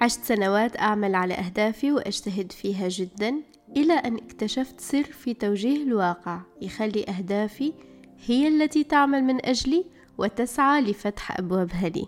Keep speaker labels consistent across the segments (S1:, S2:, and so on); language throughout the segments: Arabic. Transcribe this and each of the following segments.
S1: عشت سنوات أعمل على أهدافي وأجتهد فيها جدا إلى أن اكتشفت سر في توجيه الواقع يخلي أهدافي هي التي تعمل من أجلي وتسعى لفتح أبوابها لي.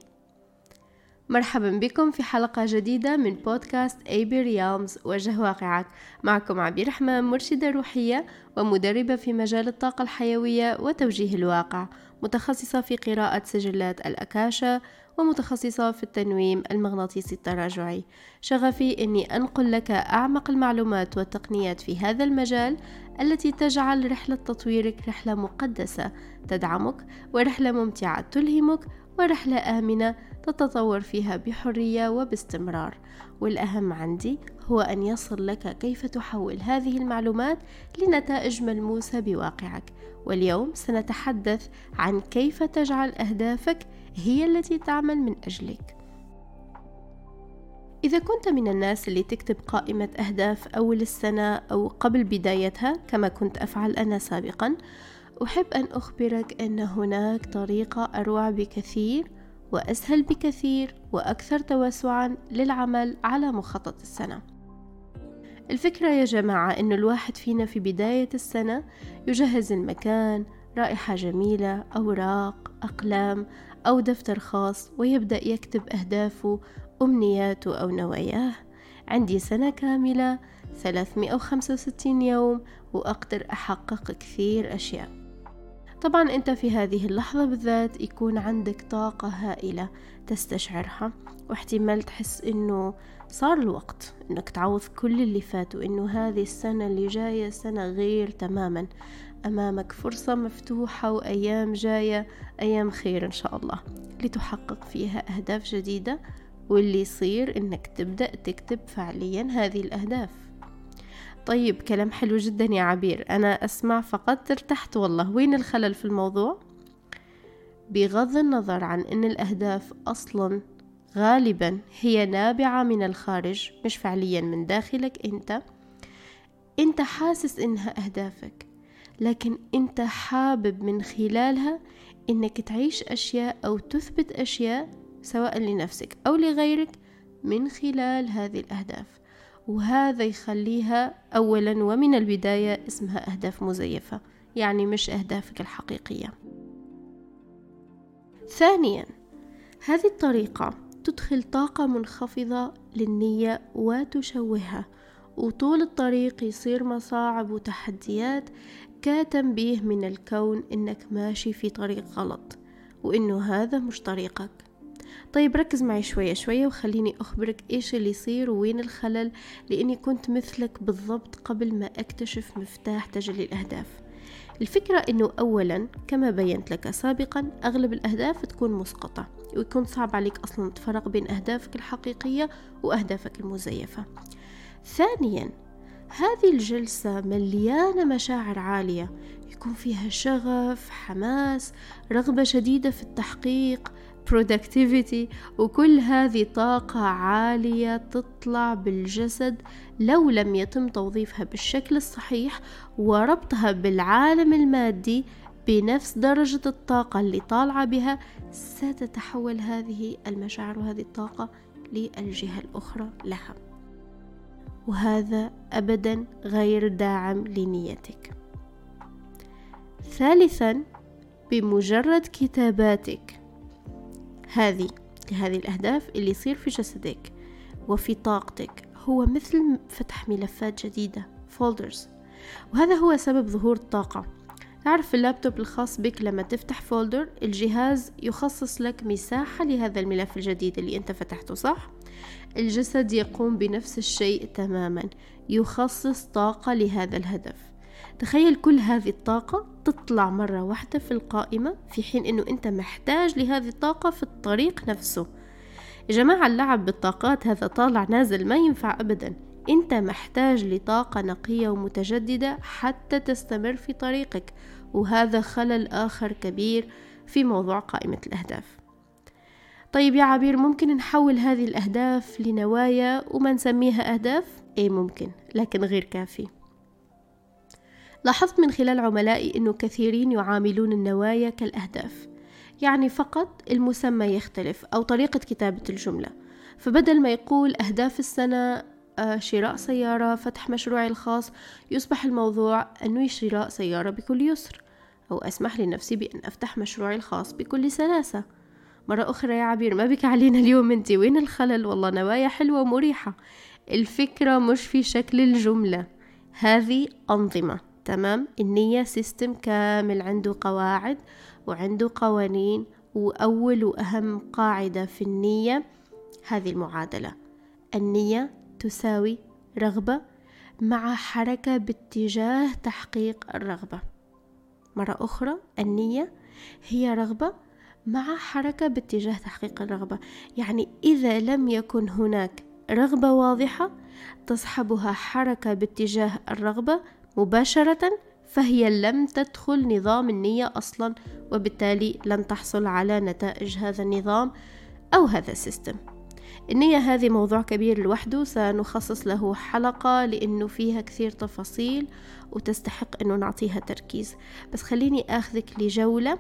S1: مرحبا بكم في حلقة جديدة من بودكاست أيبي ريالمز وجه واقعك. معكم عبير رحمن مرشدة روحية ومدربة في مجال الطاقة الحيوية وتوجيه الواقع متخصصة في قراءة سجلات الأكاشا ومتخصصة في التنويم المغناطيسي التراجعي. شغفي أني أنقل لك أعمق المعلومات والتقنيات في هذا المجال التي تجعل رحلة تطويرك رحلة مقدسة تدعمك ورحلة ممتعة تلهمك ورحلة آمنة تتطور فيها بحرية وباستمرار. والأهم عندي هو أن يصل لك كيف تحول هذه المعلومات لنتائج ملموسة بواقعك. واليوم سنتحدث عن كيف تجعل أهدافك هي التي تعمل من أجلك. إذا كنت من الناس اللي تكتب قائمة أهداف أول السنة أو قبل بدايتها كما كنت أفعل أنا سابقا أحب أن أخبرك أن هناك طريقة أروع بكثير وأسهل بكثير وأكثر توسعا للعمل على مخطط السنة. الفكرة يا جماعة إنه الواحد فينا في بداية السنة يجهز المكان رائحة جميلة أوراق أقلام أو دفتر خاص ويبدأ يكتب أهدافه أمنياته أو نواياه. عندي سنة كاملة 365 يوم وأقدر أحقق كثير أشياء. طبعا أنت في هذه اللحظة بالذات يكون عندك طاقة هائلة تستشعرها واحتمال تحس إنه صار الوقت إنك تعوض كل اللي فات وإنه هذه السنة اللي جاية سنة غير تماما. أمامك فرصة مفتوحة وأيام جاية أيام خير إن شاء الله. لتحقق فيها أهداف جديدة واللي يصير إنك تبدأ تكتب فعليا هذه الأهداف. طيب كلام حلو جدا يا عبير. أنا أسمع فقط ارتحت والله. وين الخلل في الموضوع؟ بغض النظر عن أن الأهداف أصلا غالبا هي نابعة من الخارج مش فعليا من داخلك. أنت أنت حاسس إنها أهدافك لكن أنت حابب من خلالها إنك تعيش أشياء أو تثبت أشياء سواء لنفسك أو لغيرك من خلال هذه الأهداف. وهذا يخليها أولا ومن البداية اسمها أهداف مزيفة يعني مش أهدافك الحقيقية. ثانيا هذه الطريقة تدخل طاقة منخفضة للنية وتشوهها وطول الطريق يصير مصاعب وتحديات كتنبيه من الكون إنك ماشي في طريق غلط وإنه هذا مش طريقك. طيب ركز معي شوية شوية وخليني أخبرك إيش اللي يصير ووين الخلل لأني كنت مثلك بالضبط قبل ما أكتشف مفتاح تجلي الأهداف. الفكرة أنه أولا كما بينت لك سابقا أغلب الأهداف تكون مسقطة ويكون صعب عليك أصلا تفرق بين أهدافك الحقيقية وأهدافك المزيفة. ثانيا هذه الجلسة مليانة مشاعر عالية يكون فيها شغف حماس رغبة شديدة في التحقيق productivity وكل هذه طاقة عالية تطلع بالجسد لو لم يتم توظيفها بالشكل الصحيح وربطها بالعالم المادي بنفس درجة الطاقة اللي طالعة بها ستتحول هذه المشاعر وهذه الطاقة للجهة الأخرى لها. وهذا أبدا غير داعم لنيتك. ثالثا بمجرد كتاباتك هذه لهذه الأهداف اللي يصير في جسدك وفي طاقتك. هو مثل فتح ملفات جديدة folders وهذا هو سبب ظهور الطاقة. تعرف اللابتوب الخاص بك لما تفتح folder الجهاز يخصص لك مساحة لهذا الملف الجديد اللي أنت فتحته صح؟ الجسد يقوم بنفس الشيء تماما يخصص طاقة لهذا الهدف. تخيل كل هذه الطاقة تطلع مرة واحدة في القائمة في حين إنه أنت محتاج لهذه الطاقة في الطريق نفسه. يا جماعة اللعب بالطاقات هذا طالع نازل ما ينفع ابدا. أنت محتاج لطاقة نقية ومتجددة حتى تستمر في طريقك وهذا خلل آخر كبير في موضوع قائمة الأهداف. طيب يا عبير ممكن نحول هذه الأهداف لنوايا وما نسميها أهداف؟ إيه ممكن لكن غير كافي. لاحظت من خلال عملائي أنه كثيرين يعاملون النوايا كالأهداف. يعني فقط المسمى يختلف أو طريقة كتابة الجملة. فبدل ما يقول أهداف السنة آه، شراء سيارة فتح مشروعي الخاص يصبح الموضوع أنوي شراء سيارة بكل يسر أو أسمح لنفسي بأن أفتح مشروعي الخاص بكل سلاسة. مرة أخرى يا عبير ما بك علينا اليوم أنت وين الخلل؟ والله نوايا حلوة ومريحة. الفكرة مش في شكل الجملة هذه أنظمة. تمام؟ النية سيستم كامل عنده قواعد وعنده قوانين وأول وأهم قاعدة في النية هذه المعادلة. النية تساوي رغبة مع حركة باتجاه تحقيق الرغبة. مرة أخرى النية هي رغبة مع حركة باتجاه تحقيق الرغبة. يعني إذا لم يكن هناك رغبة واضحة تصحبها حركة باتجاه الرغبة مباشرة فهي لم تدخل نظام النية أصلا وبالتالي لن تحصل على نتائج هذا النظام أو هذا السيستم. النية هذه موضوع كبير لوحده سنخصص له حلقة لأنه فيها كثير تفاصيل وتستحق أنه نعطيها تركيز. بس خليني أخذك لجولة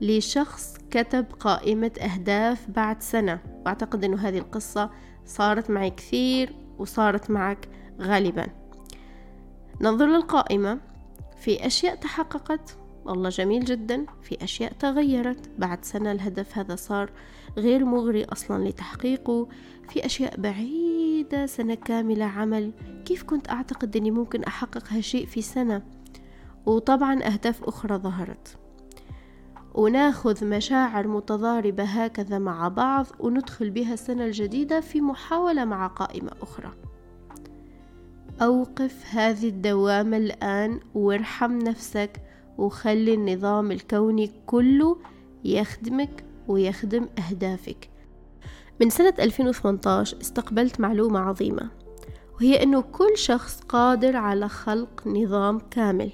S1: لشخص كتب قائمة أهداف بعد سنة وأعتقد أنه هذه القصة صارت معي كثير وصارت معك غالبا. ننظر للقائمة. في أشياء تحققت والله جميل جدا. في أشياء تغيرت. بعد سنة الهدف هذا صار غير مغري أصلا لتحقيقه. في أشياء بعيدة سنة كاملة عمل. كيف كنت أعتقد أني ممكن أحقق هالشيء في سنة؟ وطبعا أهداف أخرى ظهرت. وناخذ مشاعر متضاربة هكذا مع بعض وندخل بها السنة الجديدة في محاولة مع قائمة أخرى. أوقف هذه الدوامة الآن وارحم نفسك وخلي النظام الكوني كله يخدمك ويخدم أهدافك. من سنة 2018 استقبلت معلومة عظيمة وهي أنه كل شخص قادر على خلق نظام كامل.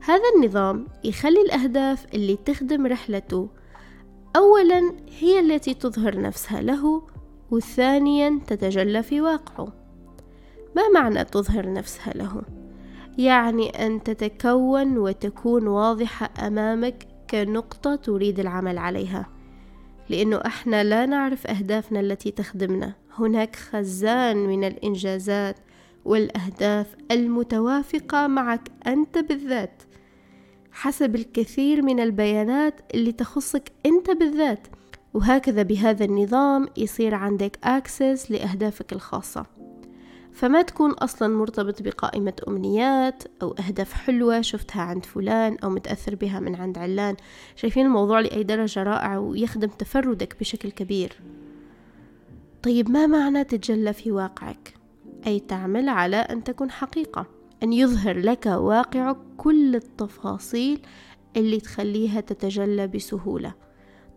S1: هذا النظام يخلي الأهداف اللي تخدم رحلته أولا هي التي تظهر نفسها له وثانيا تتجلى في واقعه. ما معنى تظهر نفسها له؟ يعني أن تتكون وتكون واضحة أمامك كنقطة تريد العمل عليها. لأنه إحنا لا نعرف أهدافنا التي تخدمنا. هناك خزان من الإنجازات والأهداف المتوافقة معك أنت بالذات. حسب الكثير من البيانات اللي تخصك أنت بالذات. وهكذا بهذا النظام يصير عندك اكسس لأهدافك الخاصة. فما تكون أصلا مرتبط بقائمة أمنيات أو أهداف حلوة شفتها عند فلان أو متأثر بها من عند علان. شايفين الموضوع لأي درجة رائع ويخدم تفردك بشكل كبير. طيب ما معنى تتجلى في واقعك؟ أي تعمل على أن تكون حقيقة أن يظهر لك واقعك كل التفاصيل اللي تخليها تتجلى بسهولة.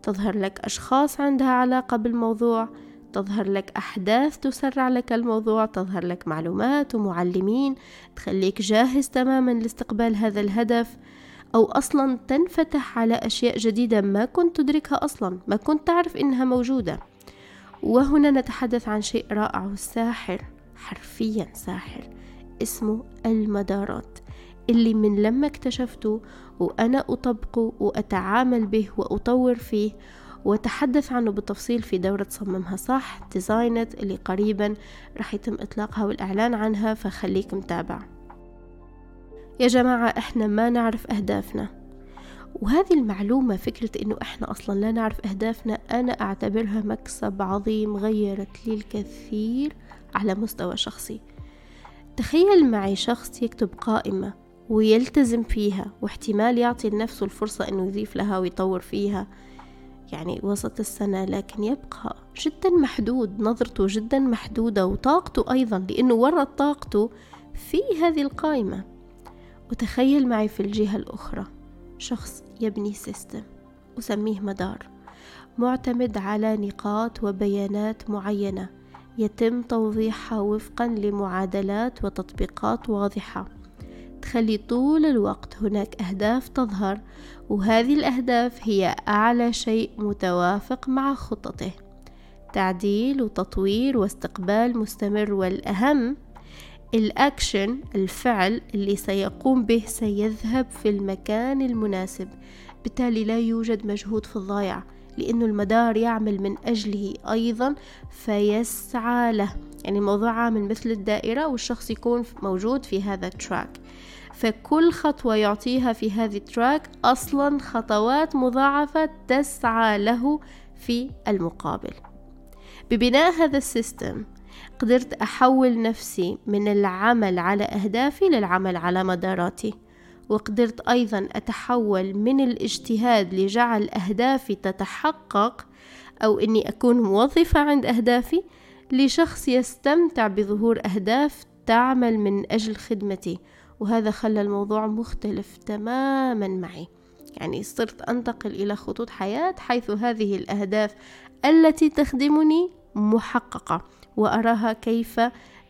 S1: تظهر لك أشخاص عندها علاقة بالموضوع تظهر لك أحداث تسرع لك الموضوع تظهر لك معلومات ومعلمين تخليك جاهز تماما لاستقبال هذا الهدف أو أصلا تنفتح على أشياء جديدة ما كنت تدركها أصلا ما كنت تعرف إنها موجودة. وهنا نتحدث عن شيء رائع وساحر حرفيا ساحر اسمه المدارات اللي من لما اكتشفته وأنا أطبقه وأتعامل به وأطور فيه وتحدث عنه بالتفصيل في دورة صممها. صح ديزاينت اللي قريبا رح يتم إطلاقها والإعلان عنها فخليك متابع. يا جماعة إحنا ما نعرف أهدافنا. وهذه المعلومة فكرة إنه إحنا أصلا لا نعرف أهدافنا أنا أعتبرها مكسب عظيم غيرت لي الكثير على مستوى شخصي. تخيل معي شخص يكتب قائمة ويلتزم فيها واحتمال يعطي لنفسه الفرصة إنه يضيف لها ويطور فيها. يعني وسط السنة لكن يبقى جدا محدود نظرته جدا محدودة وطاقته أيضا لأنه ورط طاقته في هذه القائمة. وتخيل معي في الجهة الأخرى شخص يبني سيستم أسميه مدار معتمد على نقاط وبيانات معينة يتم توضيحها وفقا لمعادلات وتطبيقات واضحة. تخلي طول الوقت هناك أهداف تظهر وهذه الأهداف هي أعلى شيء متوافق مع خطته تعديل وتطوير واستقبال مستمر والأهم الأكشن الفعل اللي سيقوم به سيذهب في المكان المناسب. بالتالي لا يوجد مجهود في الضايع لأنه المدار يعمل من أجله أيضا فيسعى له. يعني الموضوع عامل مثل الدائرة والشخص يكون موجود في هذا ال track فكل خطوة يعطيها في هذه ال track أصلا خطوات مضاعفة تسعى له في المقابل. ببناء هذا ال system قدرت أحول نفسي من العمل على أهدافي للعمل على مداراتي وقدرت أيضا أتحول من الاجتهاد لجعل أهدافي تتحقق أو إني أكون موظفة عند أهدافي لشخص يستمتع بظهور أهداف تعمل من أجل خدمتي وهذا خلى الموضوع مختلف تماما معي. يعني صرت أنتقل إلى خطوط حياة حيث هذه الأهداف التي تخدمني محققة وأراها كيف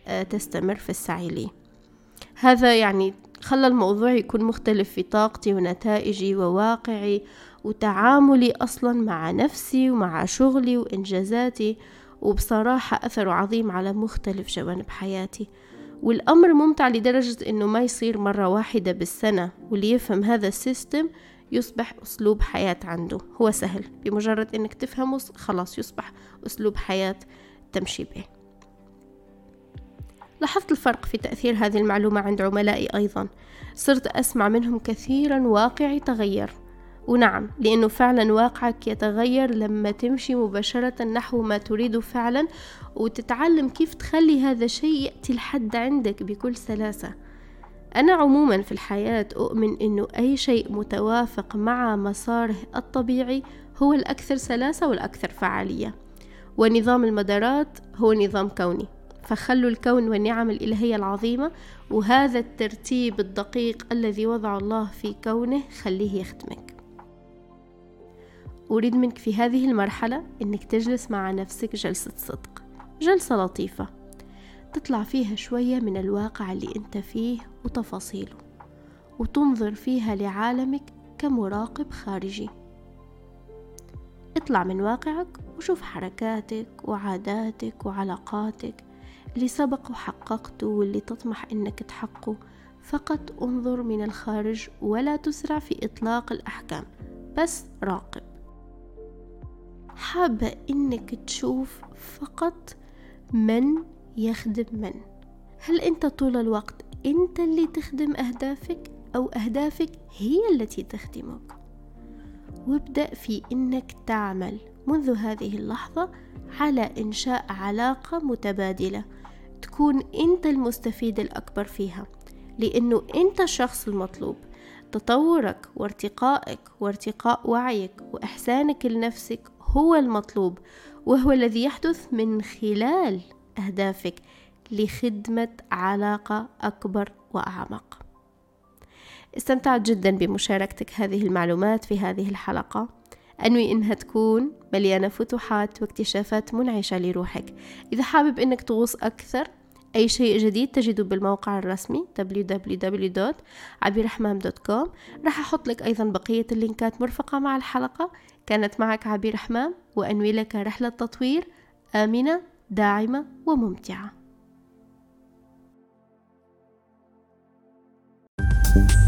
S1: آه، تستمر في السعي لي. هذا يعني خلى الموضوع يكون مختلف في طاقتي ونتائجي وواقعي وتعاملي أصلا مع نفسي ومع شغلي وإنجازاتي وبصراحة أثره عظيم على مختلف جوانب حياتي. والأمر ممتع لدرجة أنه ما يصير مرة واحدة بالسنة واللي يفهم هذا السيستم يصبح أسلوب حياة عنده. هو سهل. بمجرد أنك تفهمه خلاص يصبح أسلوب حياة تمشي به. لاحظت الفرق في تأثير هذه المعلومة عند عملائي أيضا. صرت أسمع منهم كثيرا واقعي تغير. ونعم لأنه فعلا واقعك يتغير لما تمشي مباشرة نحو ما تريده فعلا وتتعلم كيف تخلي هذا الشيء يأتي لحد عندك بكل سلاسة. أنا عموما في الحياة أؤمن أنه أي شيء متوافق مع مساره الطبيعي هو الأكثر سلاسة والأكثر فعالية. ونظام المدارات هو نظام كوني. فخلوا الكون والنعم الإلهية العظيمة وهذا الترتيب الدقيق الذي وضع الله في كونه خليه يخدمك أريد منك في هذه المرحلة أنك تجلس مع نفسك جلسة صدق جلسة لطيفة. تطلع فيها شوية من الواقع اللي أنت فيه وتفاصيله وتنظر فيها لعالمك كمراقب خارجي. اطلع من واقعك وشوف حركاتك وعاداتك وعلاقاتك اللي سبق وحققته واللي تطمح إنك تحقه. فقط انظر من الخارج ولا تسرع في إطلاق الأحكام بس راقب. حابة إنك تشوف فقط من يخدم من. هل أنت طول الوقت أنت اللي تخدم أهدافك أو أهدافك هي التي تخدمك؟ وابدأ في إنك تعمل منذ هذه اللحظة على إنشاء علاقة متبادلة تكون أنت المستفيد الأكبر فيها لأنه أنت الشخص المطلوب. تطورك وارتقائك وارتقاء وعيك وإحسانك لنفسك هو المطلوب وهو الذي يحدث من خلال أهدافك لخدمة علاقة أكبر وأعمق. استمتعت جدا بمشاركتك هذه المعلومات في هذه الحلقة. أنوي إنها تكون مليانة فتوحات واكتشافات منعشة لروحك. إذا حابب إنك تغوص أكثر أي شيء جديد تجده بالموقع الرسمي www.عبيرحمام.com راح أحط لك أيضا بقية اللينكات مرفقة مع الحلقة. كانت معك عبير حمام وأنوي لك رحلة تطوير آمنة داعمة وممتعة. thank you